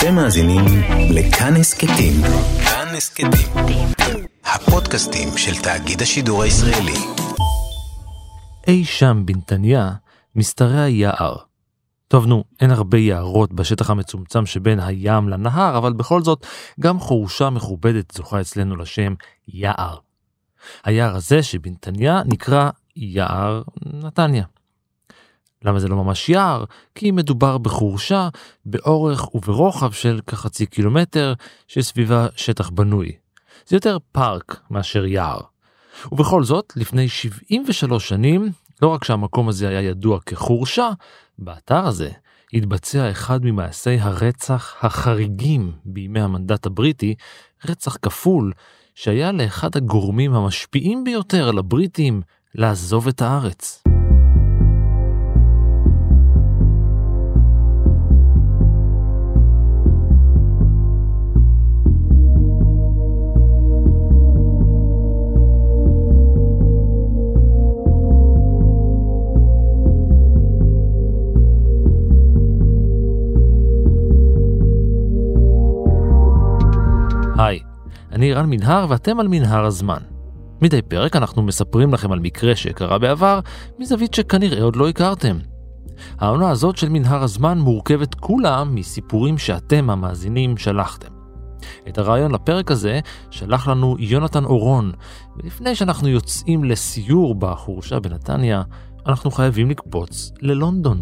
אתם מאזינים לכאן הסכתים. כאן הסכתים. הפודקאסטים של תאגיד השידור הישראלי. אי שם בנתניה משתרע יער. טוב נו, אין הרבה יערות בשטח המצומצם שבין הים לנהר, אבל בכל זאת, גם חורשה מכובדת זוכה אצלנו לשם יער. היער הזה שבנתניה נקרא יער נתניה. למה זה לא ממש יער? כי מדובר בחורשה באורך וברוחב של כחצי קילומטר שסביבה שטח בנוי. זה יותר פארק מאשר יער. ובכל זאת, לפני 73 שנים, לא רק שהמקום הזה היה ידוע כחורשה, באתר הזה התבצע אחד ממעשי הרצח החריגים בימי המנדט הבריטי, רצח כפול, שהיה לאחד הגורמים המשפיעים ביותר על הבריטים לעזוב את הארץ. היי, אני רן מנהר ואתם על מנהר הזמן. מדי פרק אנחנו מספרים לכם על מקרה שקרה בעבר מזווית שכנראה עוד לא הכרתם. העונה הזאת של מנהר הזמן מורכבת כולה מסיפורים שאתם המאזינים שלחתם. את הרעיון לפרק הזה שלח לנו יונתן אורון, ולפני שאנחנו יוצאים לסיור בחורשה בנתניה, אנחנו חייבים לקפוץ ללונדון.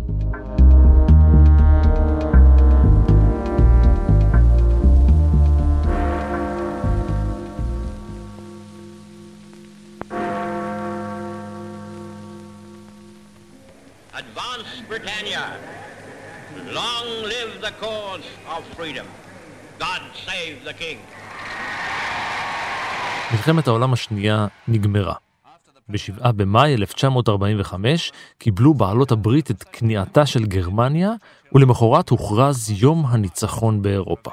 Britannia. Long live the cause of freedom. God save the king. מלחמת העולם השנייה נגמרה. ב-7 במאי 1945 קיבלו בעלות הברית את כניעתה של גרמניה, ולמחרת הוכרז יום הניצחון באירופה.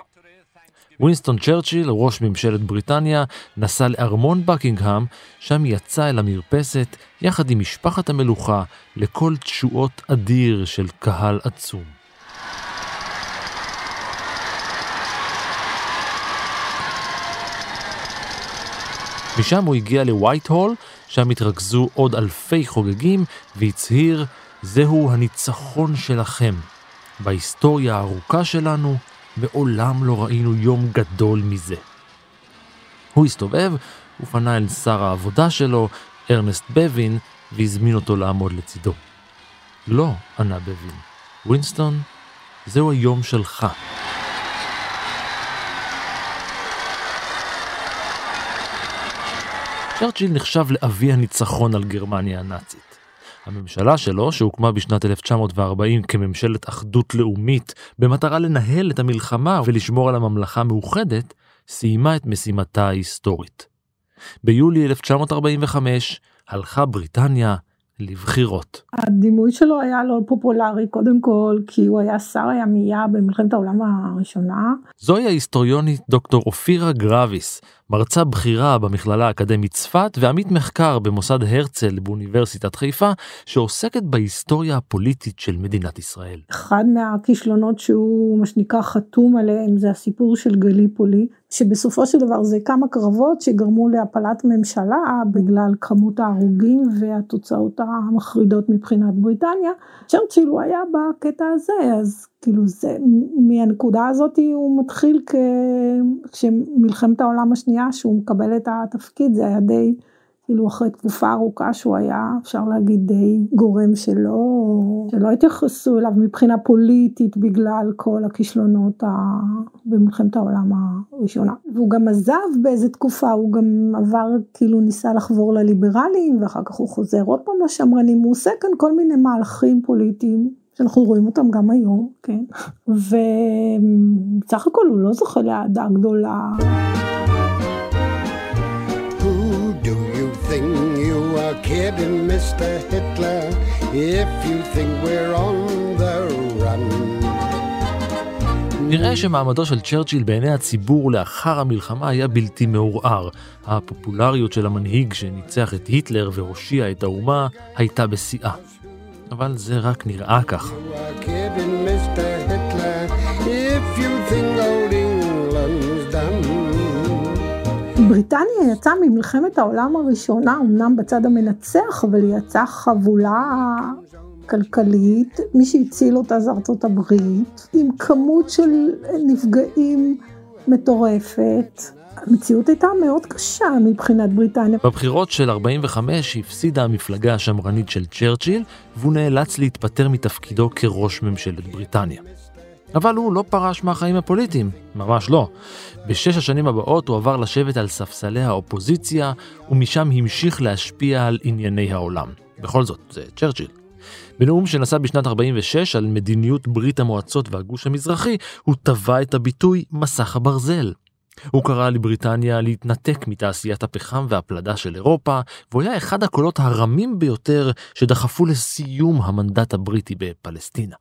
ווינסטון צ'רצ'יל, ראש ממשלת בריטניה, נסע לארמון בקינגהם, שם יצא אל המרפסת יחד עם משפחת המלוכה לקול תשואות אדיר של קהל עצום. משם הוא הגיע לווייט הול, שם התרכזו עוד אלפי חוגגים, והצהיר, זהו הניצחון שלכם. בהיסטוריה הארוכה שלנו, מעולם לא ראינו יום גדול מזה. הוא הסתובב ופנה אל שר העבודה שלו, ארנסט בבין, והזמין אותו לעמוד לצידו. לא, ענה בבין. ווינסטון, זהו היום שלך. צ'רצ'יל נחשב לאבי הניצחון על גרמניה הנאצית. הממשלה שלו, שהוקמה בשנת 1940 כממשלת אחדות לאומית, במטרה לנהל את המלחמה ולשמור על הממלכה המאוחדת, סיימה את משימתה ההיסטורית. ביולי 1945 הלכה בריטניה לבחירות. הדימוי שלו היה לא פופולרי קודם כל כי הוא היה שר הימייה במלחמת העולם הראשונה. זוהי ההיסטוריונית דוקטור אופירה גרביס, מרצה בכירה במכללה האקדמית צפת ועמית מחקר במוסד הרצל באוניברסיטת חיפה, שעוסקת בהיסטוריה הפוליטית של מדינת ישראל. אחד מהכישלונות שהוא מה שנקרא חתום עליהם זה הסיפור של גליפולי, שבסופו של דבר זה כמה קרבות שגרמו להפלת ממשלה בגלל כמות ההרוגים והתוצאות המחרידות מבחינת בריטניה. צ'רצ'יל הוא היה בקטע הזה, אז כאילו זה, מהנקודה הזאת הוא מתחיל כ... כשמלחמת העולם השנייה שהוא מקבל את התפקיד זה היה די, כאילו אחרי תקופה ארוכה שהוא היה אפשר להגיד די גורם שלא, שלא התייחסו אליו מבחינה פוליטית בגלל כל הכישלונות ה... במלחמת העולם הראשונה. והוא גם עזב באיזה תקופה, הוא גם עבר, כאילו ניסה לחבור לליברלים ואחר כך הוא חוזר עוד פעם לשמרנים, הוא עושה כאן כל מיני מהלכים פוליטיים. שאנחנו רואים אותם גם היום, כן, ובסך הכל הוא לא זוכה לאהדה גדולה. Who do you think you are kidding, Mr. Hitler, if you think we're on the run? נראה שמעמדו של צ'רצ'יל בעיני הציבור לאחר המלחמה היה בלתי מעורער. הפופולריות של המנהיג שניצח את היטלר והושיע את האומה הייתה בשיאה. אבל זה רק נראה כך. בריטניה יצאה ממלחמת העולם הראשונה, אמנם בצד המנצח, אבל היא יצאה חבולה כלכלית. מי שהציל אותה זה ארצות הברית, עם כמות של נפגעים מטורפת. המציאות הייתה מאוד קשה מבחינת בריטניה. בבחירות של 45 הפסידה המפלגה השמרנית של צ'רצ'יל, והוא נאלץ להתפטר מתפקידו כראש ממשלת בריטניה. אבל הוא לא פרש מהחיים הפוליטיים, ממש לא. בשש השנים הבאות הוא עבר לשבת על ספסלי האופוזיציה, ומשם המשיך להשפיע על ענייני העולם. בכל זאת, זה צ'רצ'יל. בנאום שנשא בשנת 46 על מדיניות ברית המועצות והגוש המזרחי, הוא טבע את הביטוי מסך הברזל. הוא קרא לבריטניה להתנתק מתעשיית הפחם והפלדה של אירופה, והוא היה אחד הקולות הרמים ביותר שדחפו לסיום המנדט הבריטי בפלסטינה.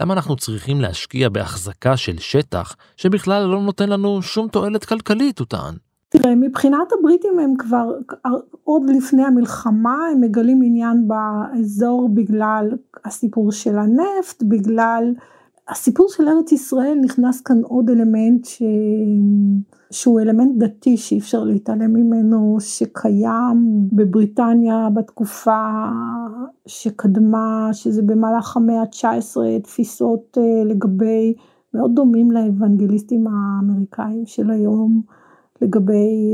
למה אנחנו צריכים להשקיע בהחזקה של שטח שבכלל לא נותן לנו שום תועלת כלכלית, הוא טען. תראה, מבחינת הבריטים הם כבר, עוד לפני המלחמה, הם מגלים עניין באזור בגלל הסיפור של הנפט, בגלל הסיפור של ארץ ישראל נכנס כאן עוד אלמנט ש... שהוא אלמנט דתי שאי אפשר להתעלם ממנו, שקיים בבריטניה בתקופה שקדמה, שזה במהלך המאה ה-19, תפיסות אה, לגבי, מאוד דומים לאוונגליסטים האמריקאים של היום, לגבי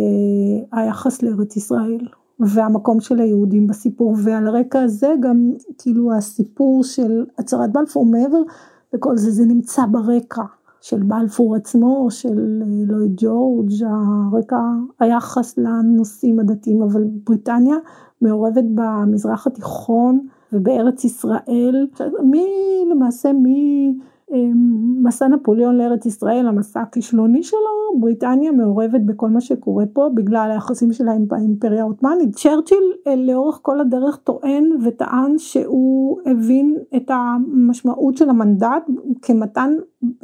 אה, היחס לארץ ישראל. והמקום של היהודים בסיפור, ועל הרקע הזה גם כאילו הסיפור של הצהרת בלפור מעבר וכל זה, זה נמצא ברקע של בלפור עצמו, של אה, לואי ג'ורג', הרקע, היחס לנושאים הדתיים, אבל בריטניה מעורבת במזרח התיכון ובארץ ישראל, מי למעשה מי מסע נפוליאון לארץ ישראל, המסע הכישלוני שלו, בריטניה מעורבת בכל מה שקורה פה בגלל היחסים שלה עם האימפריה העות'מאנית. צ'רצ'יל אה, לאורך כל הדרך טוען וטען שהוא הבין את המשמעות של המנדט כמתן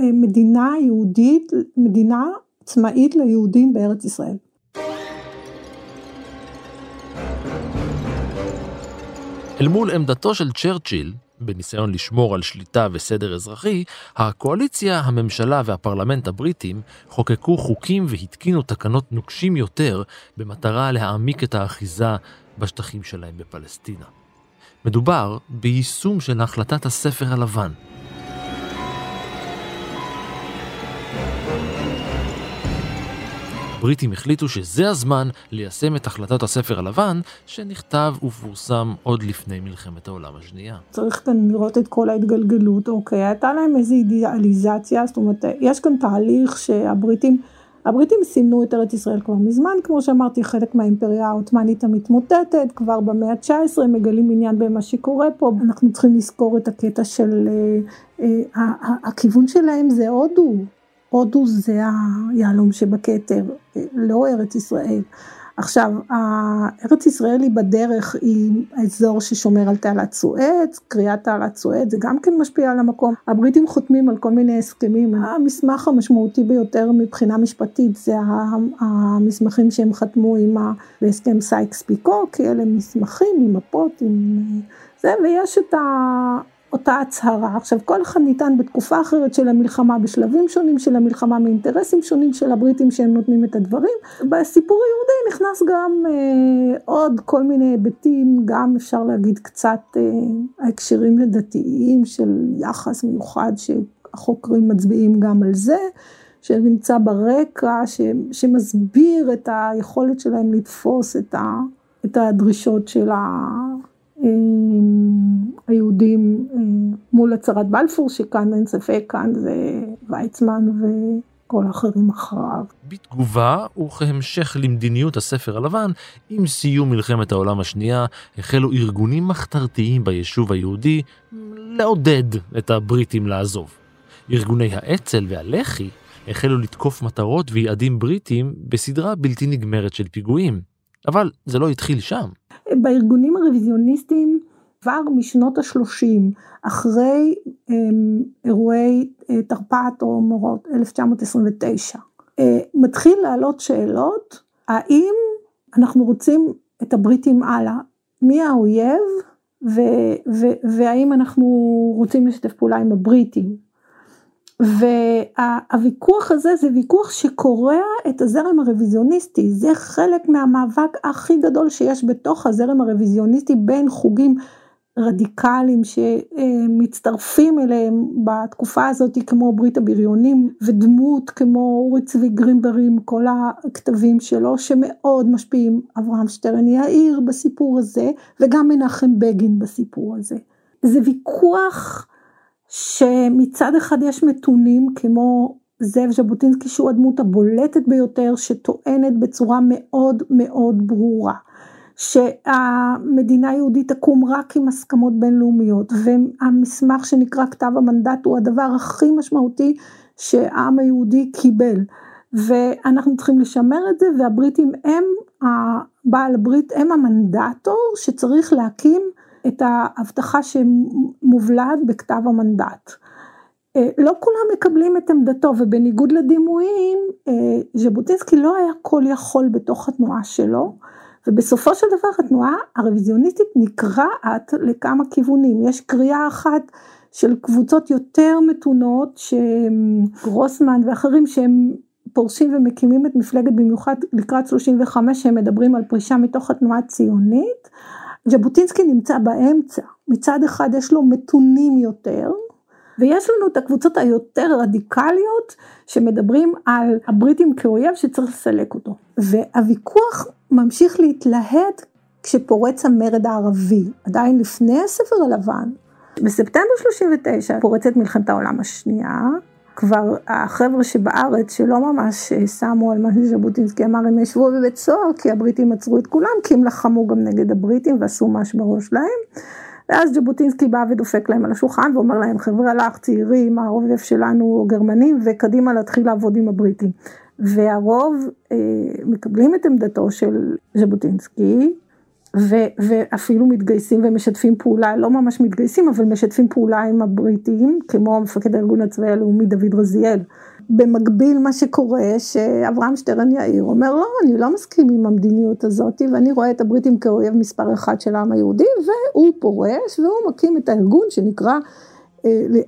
אה, מדינה יהודית, מדינה עצמאית ליהודים בארץ ישראל. אל מול עמדתו של צ'רצ'יל, בניסיון לשמור על שליטה וסדר אזרחי, הקואליציה, הממשלה והפרלמנט הבריטים חוקקו חוקים והתקינו תקנות נוקשים יותר במטרה להעמיק את האחיזה בשטחים שלהם בפלסטינה. מדובר ביישום של החלטת הספר הלבן, הבריטים החליטו שזה הזמן ליישם את החלטת הספר הלבן, שנכתב ופורסם עוד לפני מלחמת העולם השנייה. צריך כאן לראות את כל ההתגלגלות, אוקיי, הייתה להם איזו אידיאליזציה, זאת אומרת, יש כאן תהליך שהבריטים... הבריטים סימנו את ארץ ישראל כבר מזמן, כמו שאמרתי, חלק מהאימפריה העות'מאנית המתמוטטת, כבר במאה ה-19 מגלים עניין במה שקורה פה, אנחנו צריכים לזכור את הקטע של, אה, אה, הכיוון שלהם זה הודו, הודו זה היהלום שבכתר, לא ארץ ישראל. עכשיו, ארץ ישראל היא בדרך, היא האזור ששומר על תעלת סואץ, קריאת תעלת סואץ, זה גם כן משפיע על המקום. הבריטים חותמים על כל מיני הסכמים, המסמך המשמעותי ביותר מבחינה משפטית זה המסמכים שהם חתמו עם ההסכם סייקס פיקו, כי אלה מסמכים עם מפות, עם זה, ויש את ה... אותה הצהרה. עכשיו כל אחד ניתן בתקופה אחרת של המלחמה, בשלבים שונים של המלחמה, מאינטרסים שונים של הבריטים שהם נותנים את הדברים. בסיפור היהודי נכנס גם אה, עוד כל מיני היבטים, גם אפשר להגיד קצת אה, ההקשרים לדתיים של יחס מיוחד שהחוקרים מצביעים גם על זה. שנמצא ברקע, ש, שמסביר את היכולת שלהם לתפוס את, ה, את הדרישות של ה... היהודים אה, מול הצהרת בלפור, שכאן אין ספק, כאן זה ויצמן וכל האחרים אחריו. בתגובה, וכהמשך למדיניות הספר הלבן, עם סיום מלחמת העולם השנייה, החלו ארגונים מחתרתיים ביישוב היהודי לעודד את הבריטים לעזוב. ארגוני האצ"ל והלח"י החלו לתקוף מטרות ויעדים בריטים בסדרה בלתי נגמרת של פיגועים. אבל זה לא התחיל שם. בארגונים הרוויזיוניסטיים כבר משנות השלושים, אחרי אמ, אירועי אה, תרפ"ט או מורות 1929, אה, מתחיל לעלות שאלות, האם אנחנו רוצים את הבריטים הלאה, מי האויב? ו- ו- והאם אנחנו רוצים לשתף פעולה עם הבריטים. והוויכוח הזה זה ויכוח שקורע את הזרם הרוויזיוניסטי, זה חלק מהמאבק הכי גדול שיש בתוך הזרם הרוויזיוניסטי בין חוגים רדיקליים שמצטרפים אליהם בתקופה הזאת כמו ברית הבריונים ודמות כמו אורי צבי גרינברי עם כל הכתבים שלו שמאוד משפיעים אברהם שטרן יאיר בסיפור הזה וגם מנחם בגין בסיפור הזה. זה ויכוח שמצד אחד יש מתונים כמו זאב ז'בוטינסקי שהוא הדמות הבולטת ביותר שטוענת בצורה מאוד מאוד ברורה שהמדינה היהודית תקום רק עם הסכמות בינלאומיות והמסמך שנקרא כתב המנדט הוא הדבר הכי משמעותי שהעם היהודי קיבל ואנחנו צריכים לשמר את זה והבריטים הם בעל הברית הם המנדטור שצריך להקים את ההבטחה שמובלעת בכתב המנדט. אה, לא כולם מקבלים את עמדתו ובניגוד לדימויים אה, ז'בוטינסקי לא היה כל יכול בתוך התנועה שלו ובסופו של דבר התנועה הרוויזיוניסטית נקרעת לכמה כיוונים. יש קריאה אחת של קבוצות יותר מתונות שגרוסמן ואחרים שהם פורשים ומקימים את מפלגת במיוחד לקראת 35 שהם מדברים על פרישה מתוך התנועה הציונית. ז'בוטינסקי נמצא באמצע, מצד אחד יש לו מתונים יותר, ויש לנו את הקבוצות היותר רדיקליות שמדברים על הבריטים כאויב שצריך לסלק אותו. והוויכוח ממשיך להתלהט כשפורץ המרד הערבי, עדיין לפני הספר הלבן. בספטמבר 39 פורצת מלחמת העולם השנייה, כבר החבר'ה שבארץ שלא ממש אה, שמו על מה שז'בוטינסקי אמר הם ישבו בבית סוהר כי הבריטים עצרו את כולם כי הם לחמו גם נגד הבריטים ועשו מש בראש להם. ואז ז'בוטינסקי בא ודופק להם על השולחן ואומר להם חבר'ה לך צעירים העובף שלנו גרמנים וקדימה להתחיל לעבוד עם הבריטים. והרוב אה, מקבלים את עמדתו של ז'בוטינסקי ו- ואפילו מתגייסים ומשתפים פעולה, לא ממש מתגייסים, אבל משתפים פעולה עם הבריטים, כמו מפקד הארגון הצבאי הלאומי דוד רזיאל. במקביל מה שקורה, שאברהם שטרן יאיר אומר, לא, אני לא מסכים עם המדיניות הזאת, ואני רואה את הבריטים כאויב מספר אחד של העם היהודי, והוא פורש, והוא מקים את הארגון שנקרא,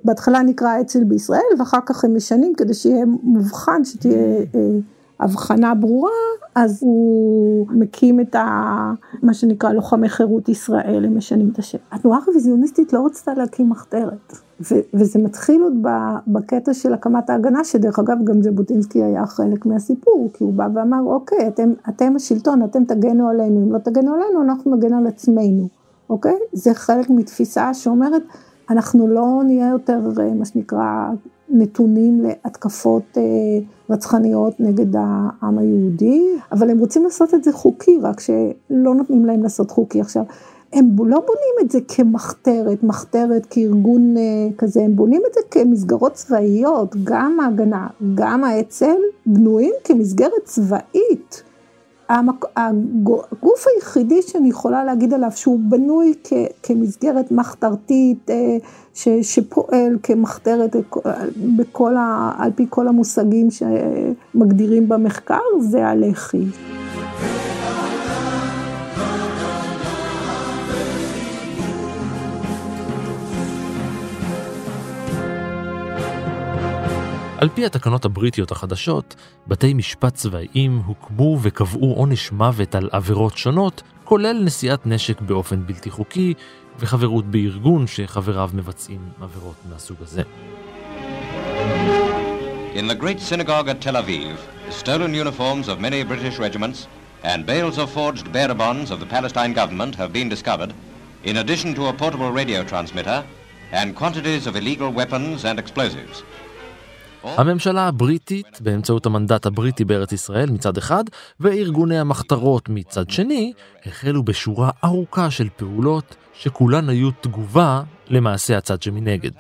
בהתחלה נקרא אצ"ל בישראל, ואחר כך הם משנים כדי שיהיה מובחן, שתהיה אה, הבחנה ברורה, אז הוא מקים את ה, מה שנקרא לוחמי חירות ישראל, הם משנים את השם. התנועה הרוויזיוניסטית לא רצתה להקים מחתרת, ו, וזה מתחיל עוד בקטע של הקמת ההגנה, שדרך אגב גם ז'בוטינסקי היה חלק מהסיפור, כי הוא בא ואמר, אוקיי, אתם, אתם השלטון, אתם תגנו עלינו, אם לא תגנו עלינו, אנחנו נגן על עצמנו, אוקיי? זה חלק מתפיסה שאומרת, אנחנו לא נהיה יותר, אה, מה שנקרא, נתונים להתקפות אה, רצחניות נגד העם היהודי, אבל הם רוצים לעשות את זה חוקי, רק שלא נותנים להם לעשות חוקי. עכשיו, הם לא בונים את זה כמחתרת, מחתרת כארגון אה, כזה, הם בונים את זה כמסגרות צבאיות, גם ההגנה, גם האצ"ל, בנויים כמסגרת צבאית. הגוף היחידי שאני יכולה להגיד עליו שהוא בנוי כמסגרת מחתרתית אה, שפועל כמחתרת בכל ה, על פי כל המושגים שמגדירים במחקר זה הלח"י. על פי התקנות הבריטיות החדשות, בתי משפט צבאיים הוקמו וקבעו עונש מוות על עבירות שונות, כולל נשיאת נשק באופן בלתי חוקי וחברות בארגון שחבריו מבצעים עבירות מהסוג הזה. In the great synagogue at Tel Aviv, stolen uniforms of many British regiments and bales of forged bearer bonds of the Palestine government have been discovered, in addition to a portable radio transmitter and quantities of illegal weapons and explosives. הממשלה הבריטית, באמצעות המנדט הבריטי בארץ ישראל מצד אחד, וארגוני המחתרות מצד שני, החלו בשורה ארוכה של פעולות שכולן היו תגובה למעשה הצד שמנגד.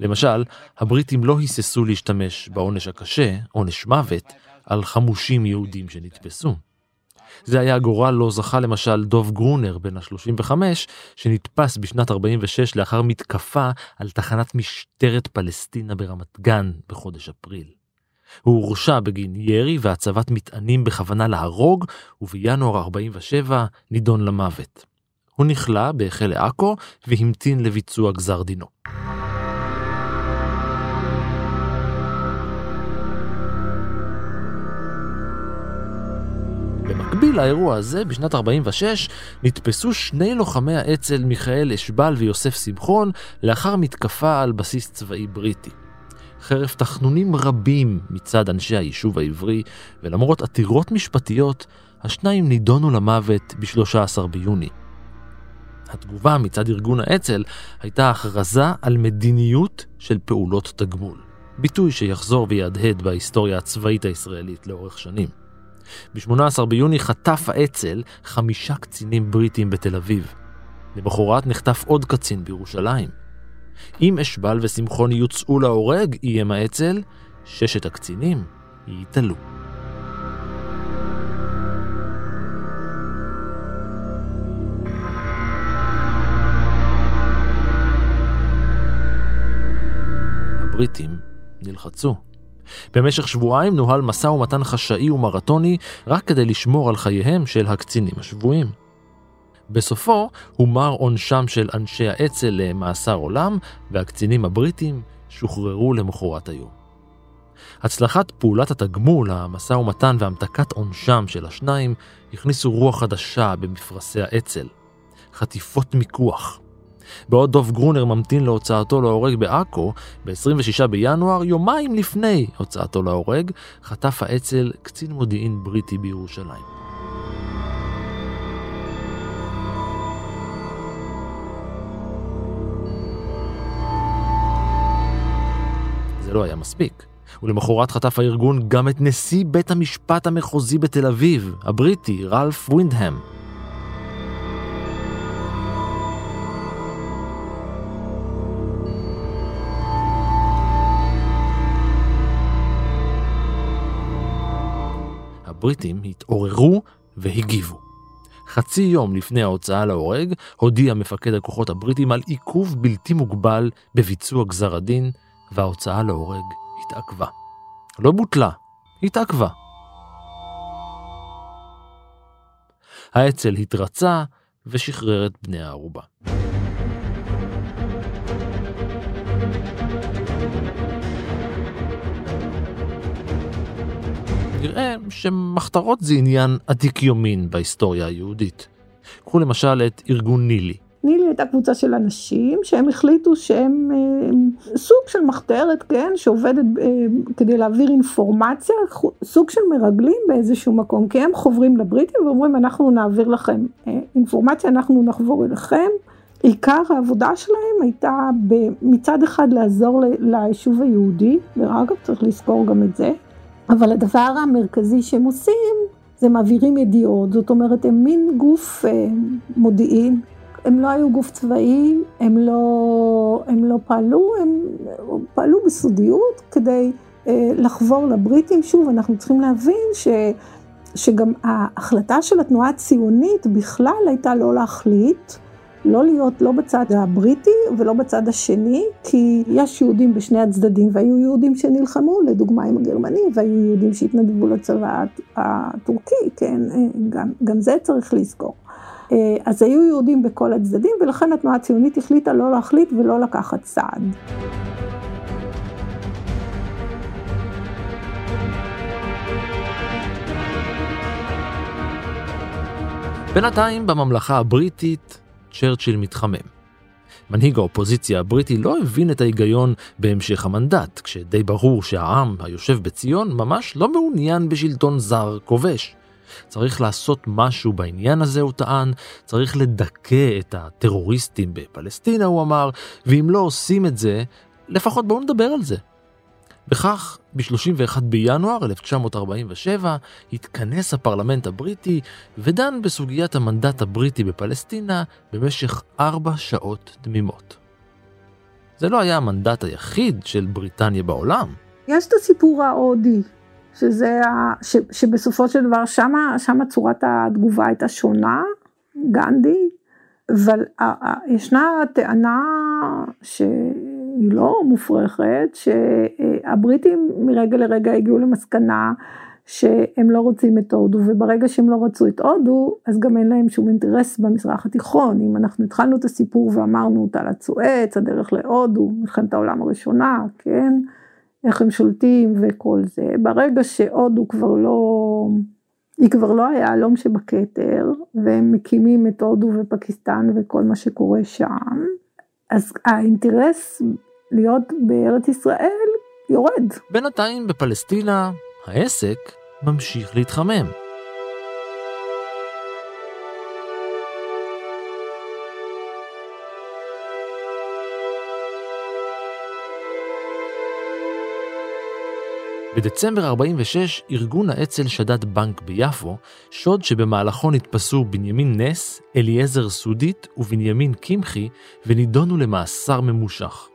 למשל, הבריטים לא היססו להשתמש בעונש הקשה, עונש מוות, על חמושים יהודים שנתפסו. זה היה גורל לא זכה למשל דוב גרונר בן ה-35, שנתפס בשנת 46 לאחר מתקפה על תחנת משטרת פלסטינה ברמת גן בחודש אפריל. הוא הורשע בגין ירי והצבת מטענים בכוונה להרוג, ובינואר 47 נידון למוות. הוא נכלא בכלא עכו והמתין לביצוע גזר דינו. במקביל לאירוע הזה, בשנת 46, נתפסו שני לוחמי האצ"ל מיכאל אשבל ויוסף שמחון לאחר מתקפה על בסיס צבאי בריטי. חרף תחנונים רבים מצד אנשי היישוב העברי, ולמרות עתירות משפטיות, השניים נידונו למוות ב-13 ביוני. התגובה מצד ארגון האצ"ל הייתה הכרזה על מדיניות של פעולות תגמול, ביטוי שיחזור ויהדהד בהיסטוריה הצבאית הישראלית לאורך שנים. ב-18 ביוני חטף האצ"ל חמישה קצינים בריטים בתל אביב. למחרת נחטף עוד קצין בירושלים. אם אשבל ושמחון יוצאו להורג, איים האצ"ל, ששת הקצינים ייתלו. הבריטים נלחצו. במשך שבועיים נוהל משא ומתן חשאי ומרתוני רק כדי לשמור על חייהם של הקצינים השבויים. בסופו הומר עונשם של אנשי האצ"ל למאסר עולם, והקצינים הבריטים שוחררו למחרת היום. הצלחת פעולת התגמול, המשא ומתן והמתקת עונשם של השניים הכניסו רוח חדשה במפרשי האצ"ל. חטיפות מיקוח, בעוד דוב גרונר ממתין להוצאתו להורג בעכו, ב-26 בינואר, יומיים לפני הוצאתו להורג, חטף האצ"ל קצין מודיעין בריטי בירושלים. זה לא היה מספיק. ולמחרת חטף הארגון גם את נשיא בית המשפט המחוזי בתל אביב, הבריטי, רלף ווינדהם. הבריטים התעוררו והגיבו. חצי יום לפני ההוצאה להורג, הודיע מפקד הכוחות הבריטים על עיכוב בלתי מוגבל בביצוע גזר הדין, וההוצאה להורג התעכבה. לא בוטלה, התעכבה. האצ"ל התרצה ושחרר את בני הערובה. נראה שמחתרות זה עניין עתיק יומין בהיסטוריה היהודית. קחו למשל את ארגון נילי. נילי הייתה קבוצה של אנשים שהם החליטו שהם אה, סוג של מחתרת, כן, שעובדת אה, כדי להעביר אינפורמציה, סוג של מרגלים באיזשהו מקום, כי הם חוברים לבריטים ואומרים אנחנו נעביר לכם אה, אינפורמציה, אנחנו נחבור אליכם. עיקר העבודה שלהם הייתה מצד אחד לעזור ליישוב היהודי, ואגב צריך לזכור גם את זה, אבל הדבר המרכזי שהם עושים זה מעבירים ידיעות, זאת אומרת הם מין גוף אה, מודיעין, הם לא היו גוף צבאי, הם לא, הם לא פעלו, הם פעלו בסודיות כדי אה, לחבור לבריטים. שוב, אנחנו צריכים להבין ש, שגם ההחלטה של התנועה הציונית בכלל הייתה לא להחליט. לא להיות לא בצד הבריטי ולא בצד השני, כי יש יהודים בשני הצדדים, והיו יהודים שנלחמו, לדוגמה עם הגרמנים, והיו יהודים שהתנדבו לצבא הטורקי, כן, גם, גם זה צריך לזכור. אז היו יהודים בכל הצדדים, ולכן התנועה הציונית החליטה לא להחליט ולא לקחת צעד. בינתיים בממלכה הבריטית צ'רצ'יל מתחמם. מנהיג האופוזיציה הבריטי לא הבין את ההיגיון בהמשך המנדט, כשדי ברור שהעם היושב בציון ממש לא מעוניין בשלטון זר כובש. צריך לעשות משהו בעניין הזה, הוא טען, צריך לדכא את הטרוריסטים בפלסטינה, הוא אמר, ואם לא עושים את זה, לפחות בואו נדבר על זה. וכך, ב-31 בינואר 1947 התכנס הפרלמנט הבריטי ודן בסוגיית המנדט הבריטי בפלסטינה במשך ארבע שעות תמימות. זה לא היה המנדט היחיד של בריטניה בעולם. יש את הסיפור ההודי, שזה, ש, שבסופו של דבר שמה, שמה צורת התגובה הייתה שונה, גנדי, אבל ישנה טענה ש... היא לא מופרכת, שהבריטים מרגע לרגע הגיעו למסקנה שהם לא רוצים את הודו, וברגע שהם לא רצו את הודו, אז גם אין להם שום אינטרס במזרח התיכון. אם אנחנו התחלנו את הסיפור ואמרנו אותה לצועץ, הדרך להודו, מלחמת העולם הראשונה, כן? איך הם שולטים וכל זה. ברגע שהודו כבר לא, היא כבר לא היהלום שבכתר, והם מקימים את הודו ופקיסטן וכל מה שקורה שם, אז האינטרס להיות בארץ ישראל יורד. בינתיים בפלסטינה העסק ממשיך להתחמם. בדצמבר 46 ארגון האצ"ל שדד בנק ביפו, שוד שבמהלכו נתפסו בנימין נס, אליעזר סודית ובנימין קמחי ונידונו למאסר ממושך.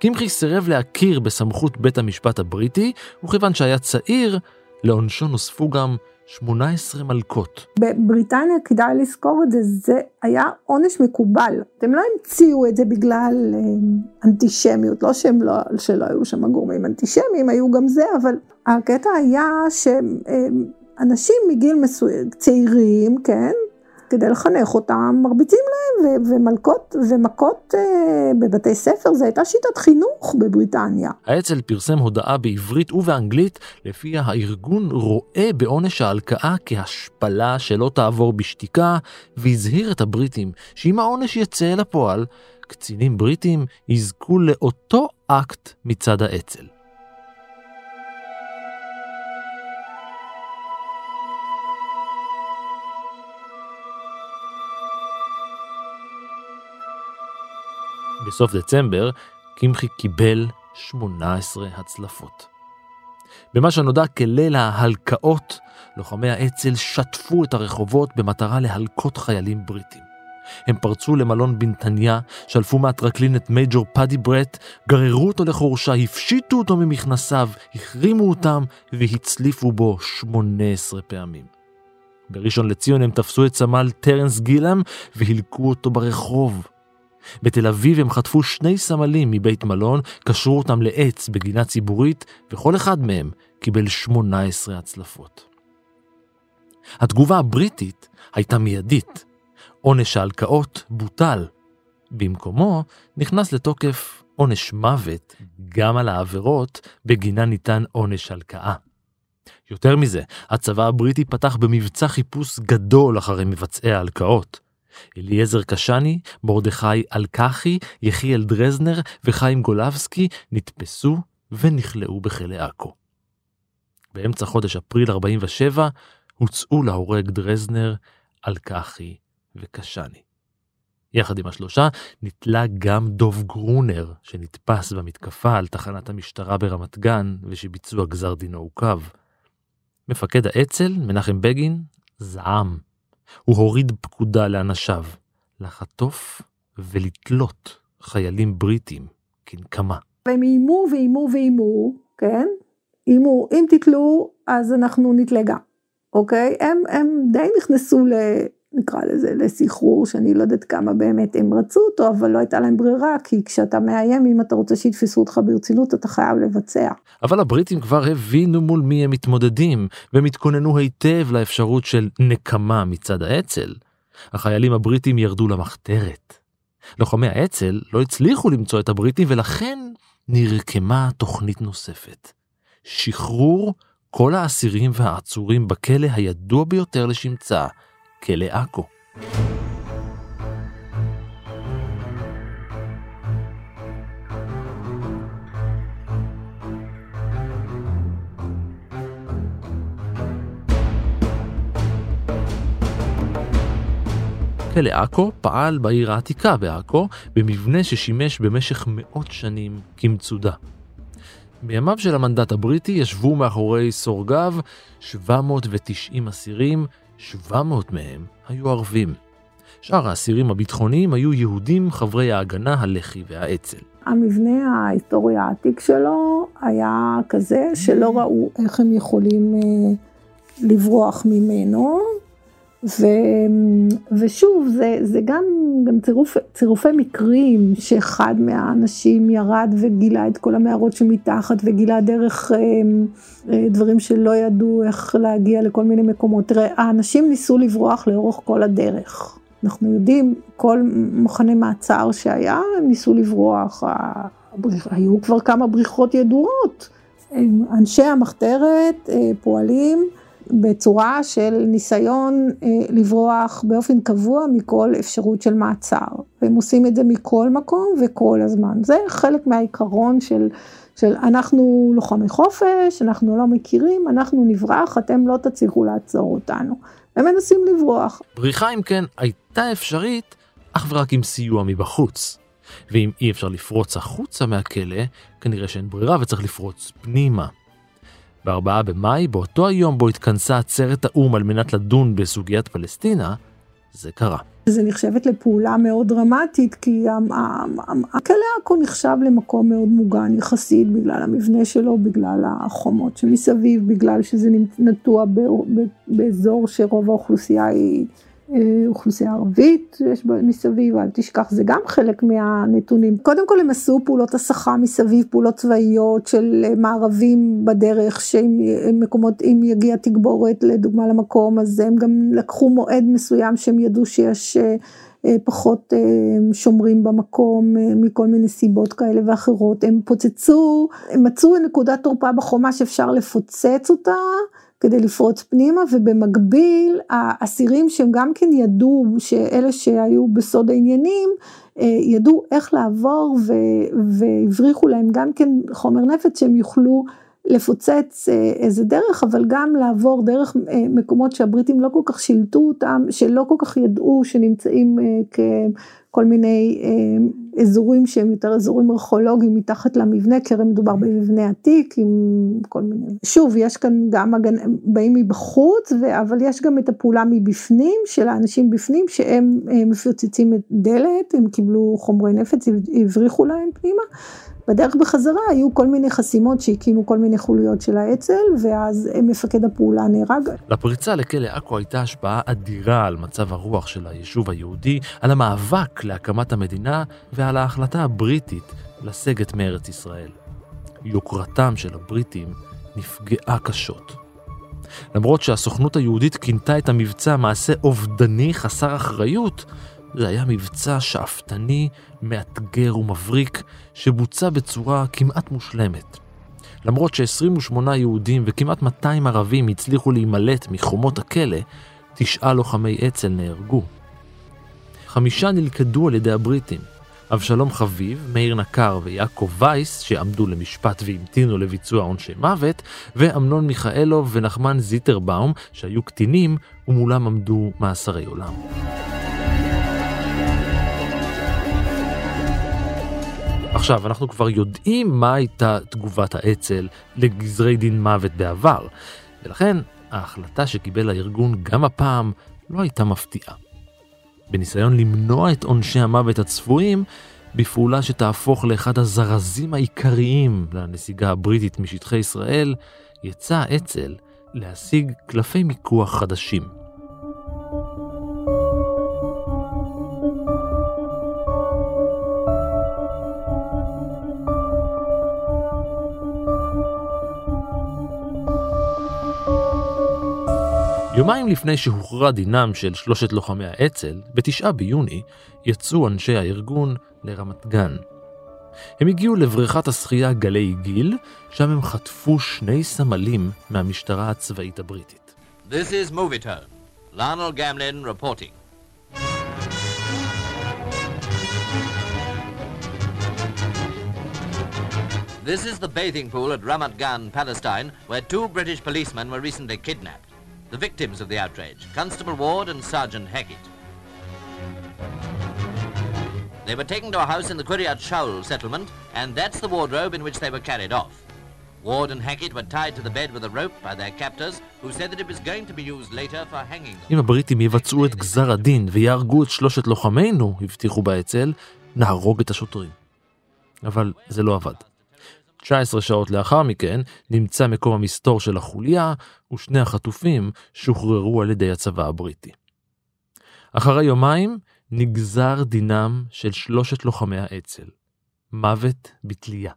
קמחי סירב להכיר בסמכות בית המשפט הבריטי, וכיוון שהיה צעיר, לעונשו נוספו גם 18 מלקות. בבריטניה כדאי לזכור את זה, זה היה עונש מקובל. הם לא המציאו את זה בגלל אה, אנטישמיות, לא שהם לא, שלא היו שם גורמים אנטישמיים, היו גם זה, אבל הקטע היה שאנשים מגיל מסוים, צעירים, כן, כדי לחנך אותם, מרביצים להם, ומלקות ומכות אה, בבתי ספר, זו הייתה שיטת חינוך בבריטניה. האצ"ל פרסם הודעה בעברית ובאנגלית, לפיה הארגון רואה בעונש ההלקאה כהשפלה שלא תעבור בשתיקה, והזהיר את הבריטים שאם העונש יצא אל הפועל, קצינים בריטים יזכו לאותו אקט מצד האצ"ל. בסוף דצמבר, קמחי קיבל 18 הצלפות. במה שנודע כליל ההלקאות, לוחמי האצ"ל שטפו את הרחובות במטרה להלקות חיילים בריטים. הם פרצו למלון בנתניה, שלפו מהטרקלין את מייג'ור פאדי ברט, גררו אותו לחורשה, הפשיטו אותו ממכנסיו, החרימו אותם והצליפו בו 18 פעמים. בראשון לציון הם תפסו את סמל טרנס גילם והילקו אותו ברחוב. בתל אביב הם חטפו שני סמלים מבית מלון, קשרו אותם לעץ בגינה ציבורית, וכל אחד מהם קיבל 18 הצלפות. התגובה הבריטית הייתה מיידית. עונש ההלקאות בוטל. במקומו נכנס לתוקף עונש מוות גם על העבירות בגינה ניתן עונש הלקאה. יותר מזה, הצבא הבריטי פתח במבצע חיפוש גדול אחרי מבצעי ההלקאות. אליעזר קשני, מרדכי אלקחי, יחיאל דרזנר וחיים גולבסקי נתפסו ונכלאו בכלא עכו. באמצע חודש אפריל 47 הוצאו להורג דרזנר, אלקחי וקשני. יחד עם השלושה נתלה גם דוב גרונר, שנתפס במתקפה על תחנת המשטרה ברמת גן ושביצוע גזר דינו עוכב. מפקד האצ"ל, מנחם בגין, זעם הוא הוריד פקודה לאנשיו לחטוף ולתלות חיילים בריטים כנקמה. והם איימו ואיימו ואיימו, כן? איימו, אם תתלו אז אנחנו נתלה גם, אוקיי? הם, הם די נכנסו ל... נקרא לזה, לסחרור, שאני לא יודעת כמה באמת הם רצו אותו, אבל לא הייתה להם ברירה, כי כשאתה מאיים, אם אתה רוצה שיתפסו אותך ברצינות, אתה חייב לבצע. אבל הבריטים כבר הבינו מול מי הם מתמודדים, והם התכוננו היטב לאפשרות של נקמה מצד האצ"ל. החיילים הבריטים ירדו למחתרת. לוחמי האצ"ל לא הצליחו למצוא את הבריטים, ולכן נרקמה תוכנית נוספת. שחרור כל האסירים והעצורים בכלא הידוע ביותר לשמצה, כלא עכו. כלא עכו פעל בעיר העתיקה בעכו, במבנה ששימש במשך מאות שנים כמצודה. בימיו של המנדט הבריטי ישבו מאחורי סורגיו 790 אסירים 700 מהם היו ערבים. שאר האסירים הביטחוניים היו יהודים חברי ההגנה, הלח"י והאצ"ל. המבנה ההיסטורי העתיק שלו היה כזה שלא ראו איך הם יכולים אה, לברוח ממנו, ו, ושוב, זה, זה גם, גם צירוף, צירופי מקרים שאחד מהאנשים ירד וגילה את כל המערות שמתחת וגילה דרך אה, אה, דברים שלא ידעו איך להגיע לכל מיני מקומות. תראה, האנשים ניסו לברוח לאורך כל הדרך. אנחנו יודעים, כל מחנה מעצר שהיה, הם ניסו לברוח. היו כבר כמה בריחות ידועות. אנשי המחתרת, אה, פועלים, בצורה של ניסיון אה, לברוח באופן קבוע מכל אפשרות של מעצר. והם עושים את זה מכל מקום וכל הזמן. זה חלק מהעיקרון של, של אנחנו לוחמי חופש, אנחנו לא מכירים, אנחנו נברח, אתם לא תצליחו לעצור אותנו. הם מנסים לברוח. בריחה אם כן הייתה אפשרית אך ורק עם סיוע מבחוץ. ואם אי אפשר לפרוץ החוצה מהכלא, כנראה שאין ברירה וצריך לפרוץ פנימה. ב-4 במאי, באותו היום בו התכנסה עצרת האו"ם על מנת לדון בסוגיית פלסטינה, זה קרה. זה נחשבת לפעולה מאוד דרמטית, כי הכלא עכו נחשב למקום מאוד מוגן יחסית, בגלל המבנה שלו, בגלל החומות שמסביב, בגלל שזה נטוע באזור שרוב האוכלוסייה היא אוכלוסייה ערבית שיש מסביב, אל תשכח, זה גם חלק מהנתונים. קודם כל הם עשו פעולות הסחה מסביב, פעולות צבאיות של מערבים בדרך, שאם מקומות, אם יגיע תגבורת לדוגמה למקום, אז הם גם לקחו מועד מסוים שהם ידעו שיש אה, אה, פחות שומרים במקום מכל מיני סיבות כאלה ואחרות. הם פוצצו, הם מצאו נקודת תורפה בחומה שאפשר לפוצץ אותה. כדי לפרוץ פנימה, ובמקביל האסירים שהם גם כן ידעו, שאלה שהיו בסוד העניינים, אה, ידעו איך לעבור והבריחו להם גם כן חומר נפץ שהם יוכלו לפוצץ אה, איזה דרך, אבל גם לעבור דרך אה, מקומות שהבריטים לא כל כך שילטו אותם, שלא כל כך ידעו שנמצאים ככל מיני אזורים שהם יותר אזורים ארכיאולוגיים מתחת למבנה, כי הרי מדובר במבנה עתיק עם כל מיני, שוב יש כאן גם הגנ... באים מבחוץ, ו... אבל יש גם את הפעולה מבפנים של האנשים בפנים שהם מפוצצים את דלת, הם קיבלו חומרי נפץ, הבריחו להם פנימה. בדרך בחזרה היו כל מיני חסימות שהקימו כל מיני חוליות של האצ"ל, ואז מפקד הפעולה נהרג. לפריצה לכלא עכו הייתה השפעה אדירה על מצב הרוח של היישוב היהודי, על המאבק להקמת המדינה ועל ההחלטה הבריטית לסגת מארץ ישראל. יוקרתם של הבריטים נפגעה קשות. למרות שהסוכנות היהודית כינתה את המבצע מעשה אובדני חסר אחריות, זה היה מבצע שאפתני, מאתגר ומבריק, שבוצע בצורה כמעט מושלמת. למרות ש-28 יהודים וכמעט 200 ערבים הצליחו להימלט מחומות הכלא, תשעה לוחמי אצ"ל נהרגו. חמישה נלכדו על ידי הבריטים, אבשלום חביב, מאיר נקר ויעקב וייס, שעמדו למשפט והמתינו לביצוע עונשי מוות, ואמנון מיכאלוב ונחמן זיטרבאום, שהיו קטינים, ומולם עמדו מאסרי עולם. עכשיו, אנחנו כבר יודעים מה הייתה תגובת האצ"ל לגזרי דין מוות בעבר, ולכן ההחלטה שקיבל הארגון גם הפעם לא הייתה מפתיעה. בניסיון למנוע את עונשי המוות הצפויים, בפעולה שתהפוך לאחד הזרזים העיקריים לנסיגה הבריטית משטחי ישראל, יצא האצ"ל להשיג קלפי מיקוח חדשים. יומיים לפני שהוכרע דינם של שלושת לוחמי האצ"ל, בתשעה ביוני, יצאו אנשי הארגון לרמת גן. הם הגיעו לבריכת השחייה גלי גיל, שם הם חטפו שני סמלים מהמשטרה הצבאית הבריטית. This is Movie Lionel Gamlin reporting. This is the bathing pool at Ramat Gan, Palestine, where two British policemen were recently kidnapped. The victims of the outrage, Constable Ward and Sergeant Hackett. They were taken to a house in the Kuriat Shaul settlement, and that's the wardrobe in which they were carried off. Ward and Hackett were tied to the bed with a rope by their captors, who said that it was going to be used later for hanging them. אם הבריטים יבצעו את גזר הדין ויהרגו את שלושת לוחמינו, הבטיחו באצ"ל, נהרוג את השוטרים. אבל זה לא עבד. 19 שעות לאחר מכן נמצא מקום המסתור של החוליה, ושני החטופים שוחררו על ידי הצבא הבריטי. אחרי יומיים נגזר דינם של שלושת לוחמי האצ"ל, מוות בתלייה.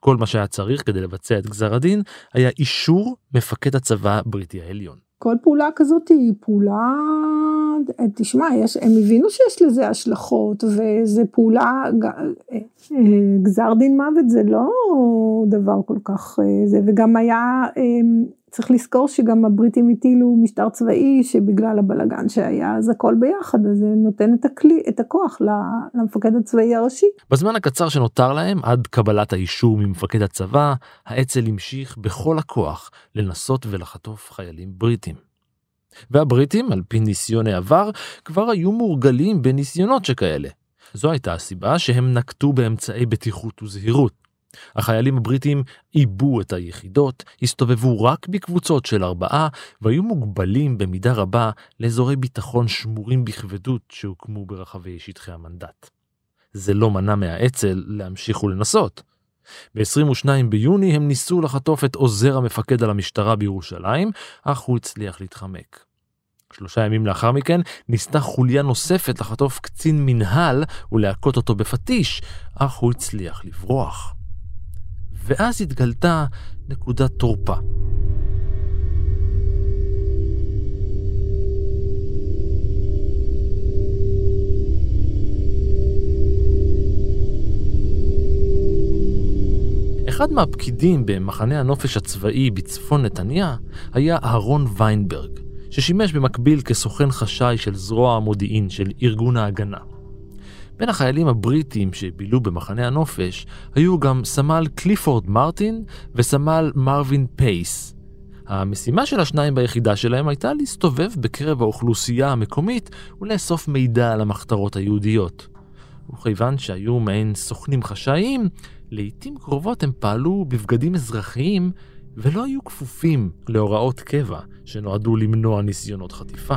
כל מה שהיה צריך כדי לבצע את גזר הדין היה אישור מפקד הצבא הבריטי העליון. כל פעולה כזאת היא פעולה תשמע, יש, הם הבינו שיש לזה השלכות, וזה פעולה, אה, גזר דין מוות זה לא דבר כל כך אה, זה, וגם היה, צריך לזכור שגם הבריטים הטילו משטר צבאי, שבגלל הבלגן שהיה, אז הכל ביחד, אז זה נותן את הכלי, את הכוח למפקד הצבאי הראשי. בזמן הקצר שנותר להם, עד קבלת האישור ממפקד הצבא, האצ"ל המשיך בכל הכוח לנסות ולחטוף חיילים בריטים. והבריטים, על פי ניסיון העבר, כבר היו מורגלים בניסיונות שכאלה. זו הייתה הסיבה שהם נקטו באמצעי בטיחות וזהירות. החיילים הבריטים עיבו את היחידות, הסתובבו רק בקבוצות של ארבעה, והיו מוגבלים במידה רבה לאזורי ביטחון שמורים בכבדות שהוקמו ברחבי שטחי המנדט. זה לא מנע מהאצ"ל להמשיך ולנסות. ב-22 ביוני הם ניסו לחטוף את עוזר המפקד על המשטרה בירושלים, אך הוא הצליח להתחמק. שלושה ימים לאחר מכן ניסתה חוליה נוספת לחטוף קצין מנהל ולהכות אותו בפטיש, אך הוא הצליח לברוח. ואז התגלתה נקודת תורפה. אחד מהפקידים במחנה הנופש הצבאי בצפון נתניה היה אהרון ויינברג, ששימש במקביל כסוכן חשאי של זרוע המודיעין של ארגון ההגנה. בין החיילים הבריטים שבילו במחנה הנופש היו גם סמל קליפורד מרטין וסמל מרווין פייס. המשימה של השניים ביחידה שלהם הייתה להסתובב בקרב האוכלוסייה המקומית ולאסוף מידע על המחתרות היהודיות. וכיוון שהיו מעין סוכנים חשאיים, לעיתים קרובות הם פעלו בבגדים אזרחיים ולא היו כפופים להוראות קבע שנועדו למנוע ניסיונות חטיפה.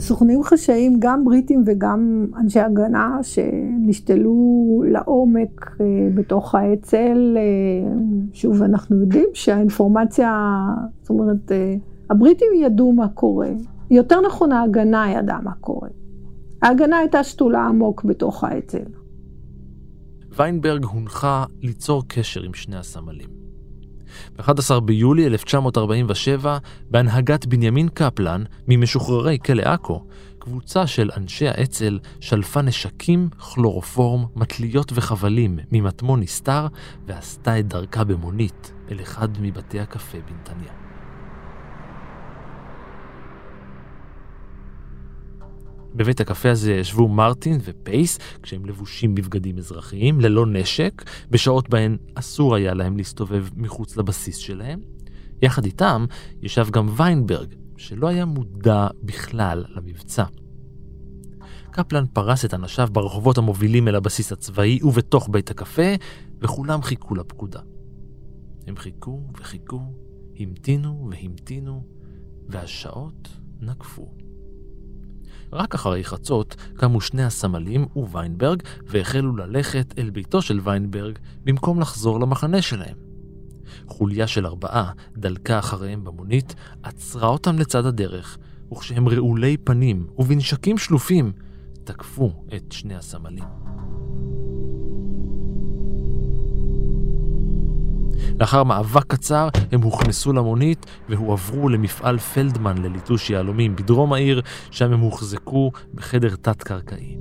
סוכנים חשאיים, גם בריטים וגם אנשי הגנה, שנשתלו לעומק אה, בתוך האצ"ל. אה, שוב, אנחנו יודעים שהאינפורמציה, זאת אומרת, אה, הבריטים ידעו מה קורה. יותר נכון, ההגנה ידעה מה קורה. ההגנה הייתה שתולה עמוק בתוך האצ"ל. ויינברג הונחה ליצור קשר עם שני הסמלים. ב-11 ביולי 1947, בהנהגת בנימין קפלן, ממשוחררי כלא עכו, קבוצה של אנשי האצ"ל שלפה נשקים, כלורופורם, מטליות וחבלים ממטמון נסתר, ועשתה את דרכה במונית אל אחד מבתי הקפה בנתניה. בבית הקפה הזה ישבו מרטין ופייס, כשהם לבושים בבגדים אזרחיים, ללא נשק, בשעות בהן אסור היה להם להסתובב מחוץ לבסיס שלהם. יחד איתם ישב גם ויינברג, שלא היה מודע בכלל למבצע. קפלן פרס את אנשיו ברחובות המובילים אל הבסיס הצבאי ובתוך בית הקפה, וכולם חיכו לפקודה. הם חיכו וחיכו, המתינו והמתינו, והשעות נקפו. רק אחרי חצות קמו שני הסמלים וויינברג והחלו ללכת אל ביתו של ויינברג במקום לחזור למחנה שלהם. חוליה של ארבעה דלקה אחריהם במונית, עצרה אותם לצד הדרך, וכשהם רעולי פנים ובנשקים שלופים, תקפו את שני הסמלים. לאחר מאבק קצר הם הוכנסו למונית והועברו למפעל פלדמן לליטוש יהלומים בדרום העיר, שם הם הוחזקו בחדר תת-קרקעי.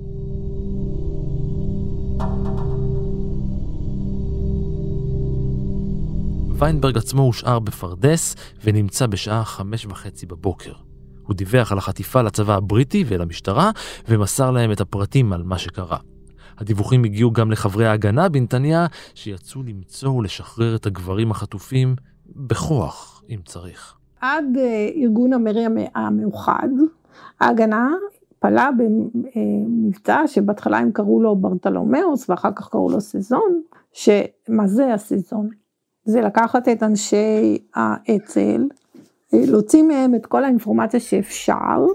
ויינברג עצמו הושאר בפרדס ונמצא בשעה חמש וחצי בבוקר. הוא דיווח על החטיפה לצבא הבריטי ולמשטרה ומסר להם את הפרטים על מה שקרה. הדיווחים הגיעו גם לחברי ההגנה בנתניה, שיצאו למצוא ולשחרר את הגברים החטופים בכוח, אם צריך. עד אה, ארגון המרי המאוחד, ההגנה פעלה במבצע שבהתחלה הם קראו לו ברטלומאוס ואחר כך קראו לו סזון, שמה זה הסזון? זה לקחת את אנשי האצ"ל, להוציא מהם את כל האינפורמציה שאפשר,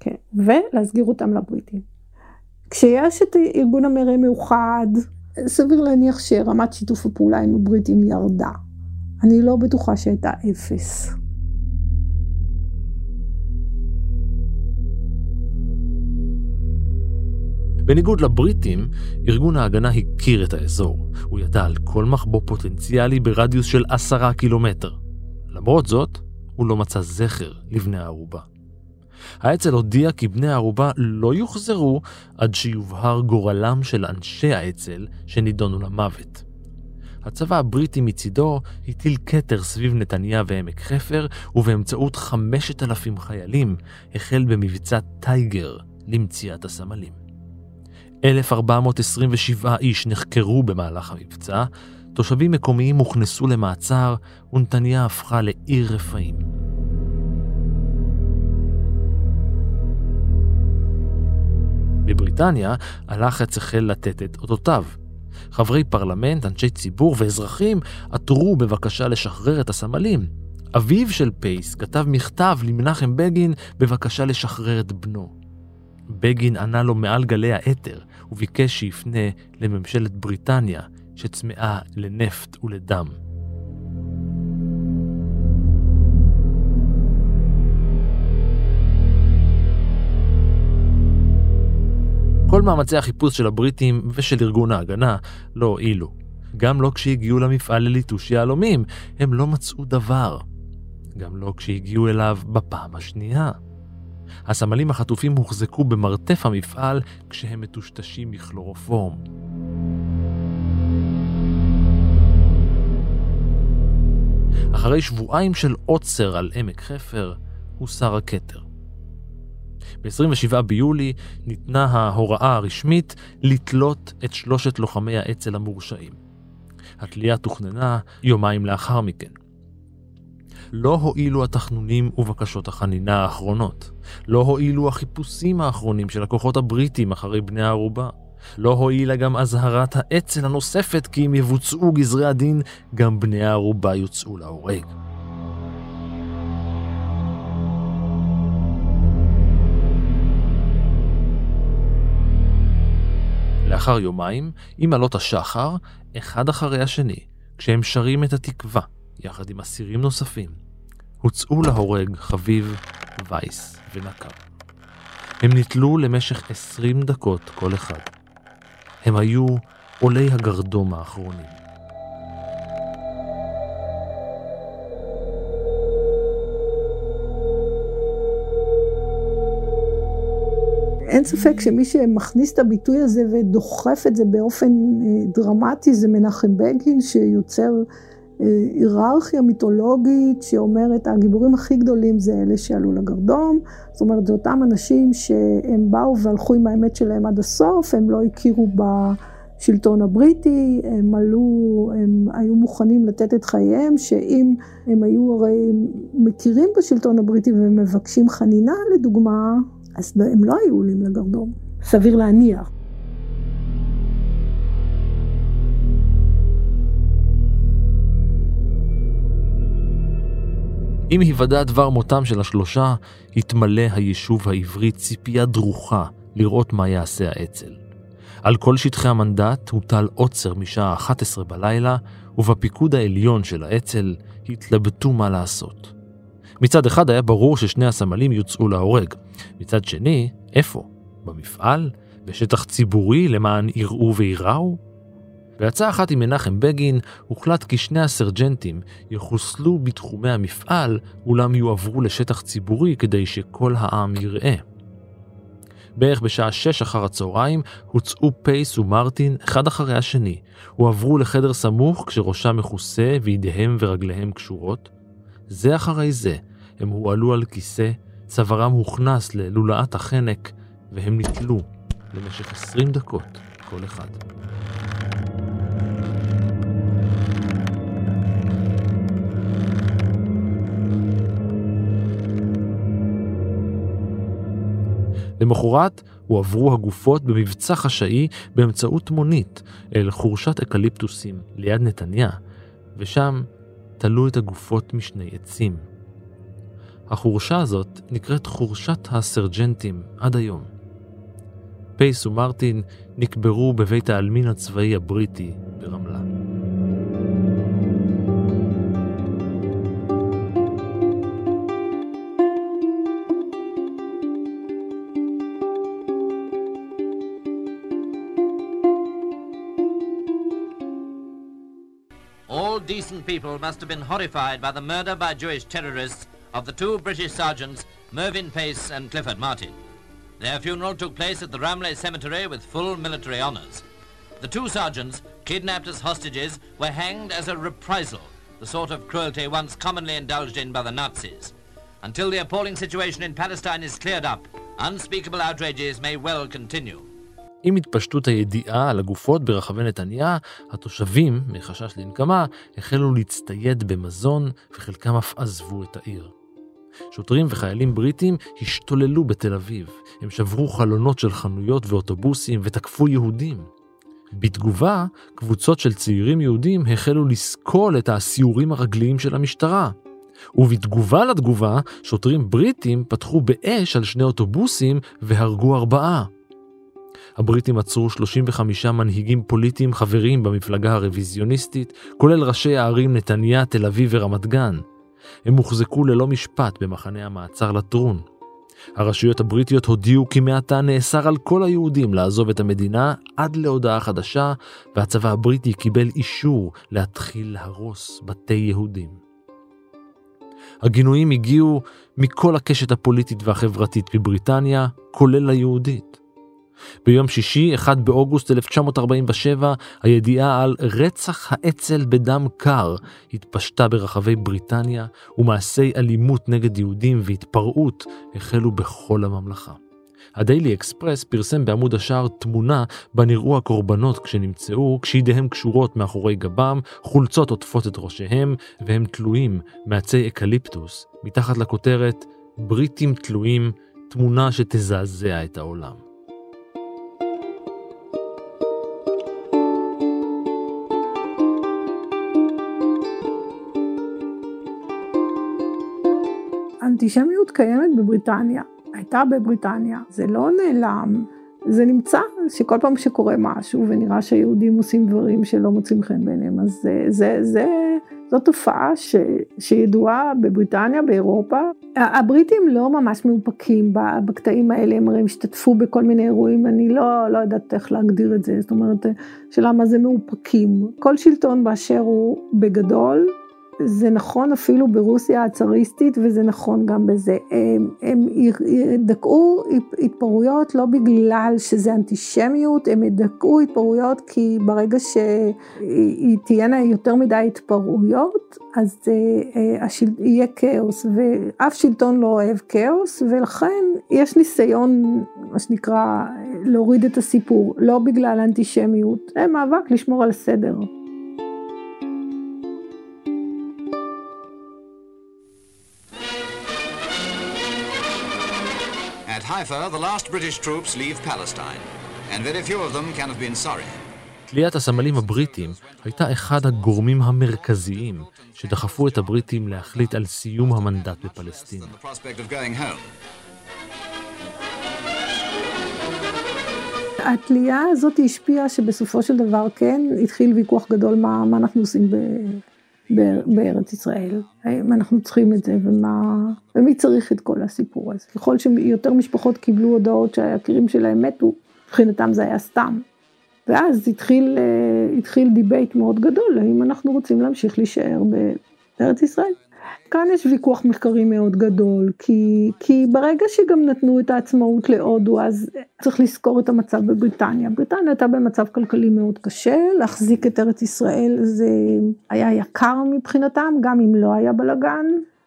כן, ולהסגיר אותם לבריטים. כשיש את ארגון המראה מאוחד, סביר להניח שרמת שיתוף הפעולה עם הבריטים ירדה. אני לא בטוחה שהייתה אפס. בניגוד לבריטים, ארגון ההגנה הכיר את האזור. הוא ידע על כל מחבוא פוטנציאלי ברדיוס של עשרה קילומטר. למרות זאת, הוא לא מצא זכר לבני הערובה. האצ"ל הודיע כי בני הערובה לא יוחזרו עד שיובהר גורלם של אנשי האצ"ל שנידונו למוות. הצבא הבריטי מצידו הטיל כתר סביב נתניה ועמק חפר, ובאמצעות 5,000 חיילים החל במבצע טייגר למציאת הסמלים. 1,427 איש נחקרו במהלך המבצע, תושבים מקומיים הוכנסו למעצר, ונתניה הפכה לעיר רפאים. בבריטניה הלחץ החל לתת את אותותיו. חברי פרלמנט, אנשי ציבור ואזרחים עתרו בבקשה לשחרר את הסמלים. אביו של פייס כתב מכתב למנחם בגין בבקשה לשחרר את בנו. בגין ענה לו מעל גלי האתר וביקש שיפנה לממשלת בריטניה שצמאה לנפט ולדם. כל מאמצי החיפוש של הבריטים ושל ארגון ההגנה לא הועילו. גם לא כשהגיעו למפעל לליטוש יהלומים, הם לא מצאו דבר. גם לא כשהגיעו אליו בפעם השנייה. הסמלים החטופים הוחזקו במרתף המפעל כשהם מטושטשים מכלורופורם. אחרי שבועיים של עוצר על עמק חפר, הוסר הכתר. ב-27 ביולי ניתנה ההוראה הרשמית לתלות את שלושת לוחמי האצ"ל המורשעים. התלייה תוכננה יומיים לאחר מכן. לא הועילו התחנונים ובקשות החנינה האחרונות. לא הועילו החיפושים האחרונים של הכוחות הבריטים אחרי בני הערובה. לא הועילה גם אזהרת האצ"ל הנוספת כי אם יבוצעו גזרי הדין, גם בני הערובה יוצאו להורג. לאחר יומיים, עם עלות השחר, אחד אחרי השני, כשהם שרים את התקווה, יחד עם אסירים נוספים, הוצאו להורג חביב, וייס ונקר. הם נתלו למשך עשרים דקות כל אחד. הם היו עולי הגרדום האחרונים. אין ספק שמי שמכניס את הביטוי הזה ודוחף את זה באופן אה, דרמטי זה מנחם בגין, שיוצר אה, היררכיה מיתולוגית שאומרת הגיבורים הכי גדולים זה אלה שעלו לגרדום, זאת אומרת זה אותם אנשים שהם באו והלכו עם האמת שלהם עד הסוף, הם לא הכירו בשלטון הבריטי, הם עלו, הם היו מוכנים לתת את חייהם, שאם הם היו הרי מכירים בשלטון הבריטי ומבקשים חנינה לדוגמה, אז הם לא היו עולים לגרדום, סביר להניח. עם היוודע דבר מותם של השלושה, התמלא היישוב העברי ציפייה דרוכה לראות מה יעשה האצ"ל. על כל שטחי המנדט הוטל עוצר משעה 11 בלילה, ובפיקוד העליון של האצ"ל התלבטו מה לעשות. מצד אחד היה ברור ששני הסמלים יוצאו להורג. מצד שני, איפה? במפעל? בשטח ציבורי למען יראו וייראו? בעצה אחת עם מנחם בגין, הוחלט כי שני הסרג'נטים יחוסלו בתחומי המפעל, אולם יועברו לשטח ציבורי כדי שכל העם יראה. בערך בשעה שש אחר הצהריים הוצאו פייס ומרטין אחד אחרי השני, הועברו לחדר סמוך כשראשם מכוסה וידיהם ורגליהם קשורות. זה אחרי זה הם הועלו על כיסא, צווארם הוכנס ללולאת החנק, והם נתלו למשך עשרים דקות כל אחד. למחרת הועברו הגופות במבצע חשאי באמצעות מונית אל חורשת אקליפטוסים ליד נתניה, ושם תלו את הגופות משני עצים. החורשה הזאת נקראת חורשת הסרג'נטים עד היום. פייס ומרטין נקברו בבית העלמין הצבאי הבריטי ברמלה. People must have been horrified by the murder by Jewish terrorists of the two British sergeants, Mervyn Pace and Clifford Martin. Their funeral took place at the Ramley Cemetery with full military honours. The two sergeants, kidnapped as hostages, were hanged as a reprisal, the sort of cruelty once commonly indulged in by the Nazis. Until the appalling situation in Palestine is cleared up, unspeakable outrages may well continue. עם התפשטות הידיעה על הגופות ברחבי נתניה, התושבים, מחשש לנקמה, החלו להצטייד במזון, וחלקם אף עזבו את העיר. שוטרים וחיילים בריטים השתוללו בתל אביב. הם שברו חלונות של חנויות ואוטובוסים ותקפו יהודים. בתגובה, קבוצות של צעירים יהודים החלו לסקול את הסיורים הרגליים של המשטרה. ובתגובה לתגובה, שוטרים בריטים פתחו באש על שני אוטובוסים והרגו ארבעה. הבריטים עצרו 35 מנהיגים פוליטיים חברים במפלגה הרוויזיוניסטית, כולל ראשי הערים נתניה, תל אביב ורמת גן. הם הוחזקו ללא משפט במחנה המעצר לטרון. הרשויות הבריטיות הודיעו כי מעתה נאסר על כל היהודים לעזוב את המדינה עד להודעה חדשה, והצבא הבריטי קיבל אישור להתחיל להרוס בתי יהודים. הגינויים הגיעו מכל הקשת הפוליטית והחברתית בבריטניה, כולל היהודית. ביום שישי, 1 באוגוסט 1947, הידיעה על רצח האצ"ל בדם קר התפשטה ברחבי בריטניה, ומעשי אלימות נגד יהודים והתפרעות החלו בכל הממלכה. הדיילי אקספרס פרסם בעמוד השער תמונה בה נראו הקורבנות כשנמצאו, כשידיהם קשורות מאחורי גבם, חולצות עוטפות את ראשיהם, והם תלויים מעצי אקליפטוס, מתחת לכותרת בריטים תלויים, תמונה שתזעזע את העולם. האנטישמיות קיימת בבריטניה, הייתה בבריטניה, זה לא נעלם, זה נמצא שכל פעם שקורה משהו ונראה שהיהודים עושים דברים שלא מוצאים חן בעיניהם, אז זה, זה, זה, זו תופעה ש, שידועה בבריטניה, באירופה. הבריטים לא ממש מאופקים בקטעים האלה, הם הרי השתתפו בכל מיני אירועים, אני לא, לא יודעת איך להגדיר את זה, זאת אומרת, שאלה מה זה מאופקים. כל שלטון באשר הוא בגדול, זה נכון אפילו ברוסיה הצאריסטית וזה נכון גם בזה. הם, הם ידכאו התפרעויות לא בגלל שזה אנטישמיות, הם ידכאו התפרעויות כי ברגע שתהיינה יותר מדי התפרעויות, אז אה, השל... יהיה כאוס, ואף שלטון לא אוהב כאוס, ולכן יש ניסיון, מה שנקרא, להוריד את הסיפור, לא בגלל אנטישמיות, זה מאבק לשמור על הסדר. Haifa, the last British troops leave Palestine, and very few of them can have been sorry. תליית הסמלים הבריטים הייתה אחד הגורמים המרכזיים שדחפו את הבריטים להחליט על סיום המנדט בפלסטין. התלייה הזאת השפיעה שבסופו של דבר כן התחיל ויכוח גדול מה, מה אנחנו עושים ב... בארץ ישראל, האם אנחנו צריכים את זה ומה, ומי צריך את כל הסיפור הזה. ככל שיותר משפחות קיבלו הודעות שהיקירים שלהם מתו, מבחינתם זה היה סתם. ואז התחיל, אה, התחיל debate מאוד גדול, האם אנחנו רוצים להמשיך להישאר בארץ ישראל. כאן יש ויכוח מחקרי מאוד גדול, כי, כי ברגע שגם נתנו את העצמאות להודו, אז צריך לזכור את המצב בבריטניה. בריטניה הייתה במצב כלכלי מאוד קשה, להחזיק את ארץ ישראל זה היה יקר מבחינתם, גם אם לא היה בלאגן.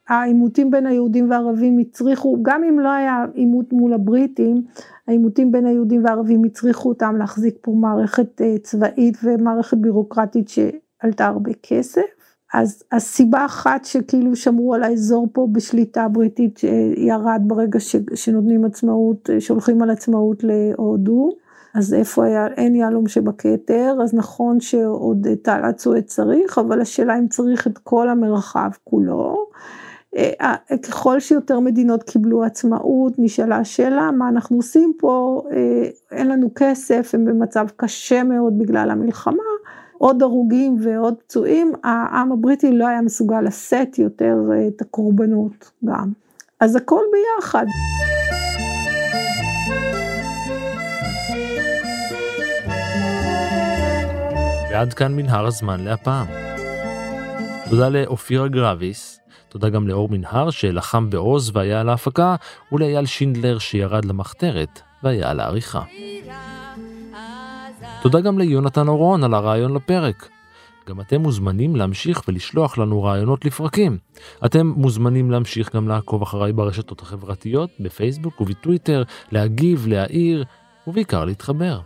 העימותים בין היהודים והערבים הצריכו, גם אם לא היה עימות מול הבריטים, העימותים בין היהודים והערבים הצריכו אותם להחזיק פה מערכת אה, צבאית ומערכת בירוקרטית שעלתה הרבה כסף. אז הסיבה אחת שכאילו שמרו על האזור פה בשליטה בריטית שירד ברגע ש, שנותנים עצמאות, שולחים על עצמאות להודו, אז איפה היה, אין יהלום שבכתר, אז נכון שעוד תעלת סואץ צריך, אבל השאלה אם צריך את כל המרחב כולו. אה, ככל שיותר מדינות קיבלו עצמאות, נשאלה השאלה מה אנחנו עושים פה, אה, אין לנו כסף, הם במצב קשה מאוד בגלל המלחמה. עוד הרוגים ועוד פצועים, העם הבריטי לא היה מסוגל לשאת יותר אה, את הקורבנות גם. אז הכל ביחד. ועד כאן מנהר הזמן להפעם. תודה לאופירה גרביס, תודה גם לאור מנהר שלחם בעוז והיה על ההפקה, ולאייל שינדלר שירד למחתרת והיה על העריכה. תודה גם ליונתן אורון על הרעיון לפרק. גם אתם מוזמנים להמשיך ולשלוח לנו רעיונות לפרקים. אתם מוזמנים להמשיך גם לעקוב אחריי ברשתות החברתיות, בפייסבוק ובטוויטר, להגיב, להעיר, ובעיקר להתחבר.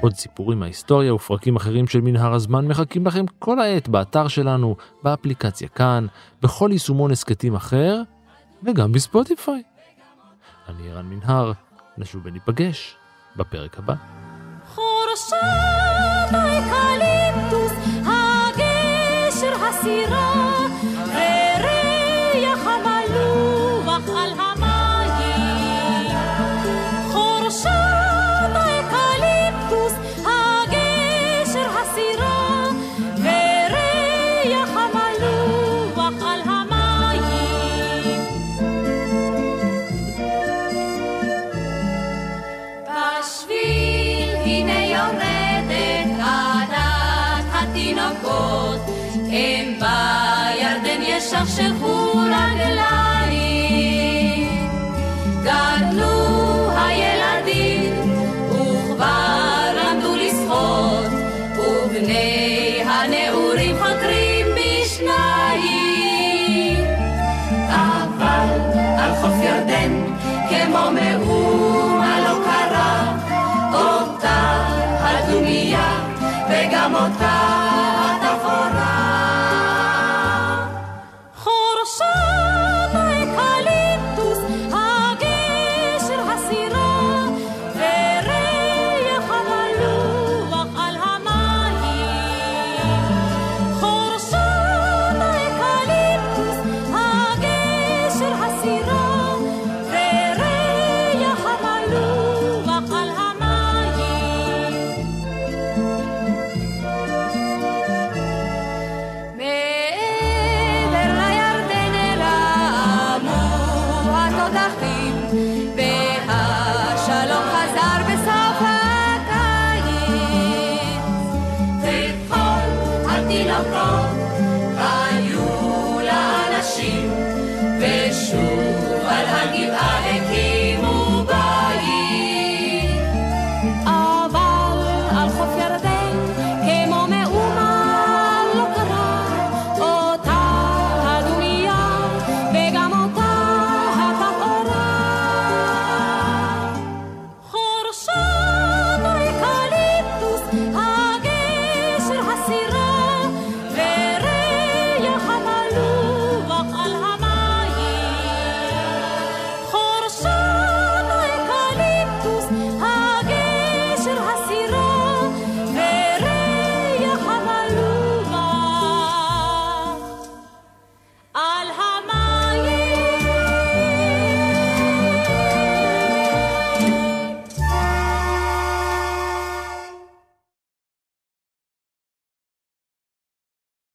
עוד סיפורים מההיסטוריה ופרקים אחרים של מנהר הזמן מחכים לכם כל העת באתר שלנו, באפליקציה כאן, בכל יישומון הסכתים אחר, וגם בספוטיפיי. אני ערן מנהר, נשוב וניפגש בפרק הבא. חורשת האקליפטוס, הגשר הסירה,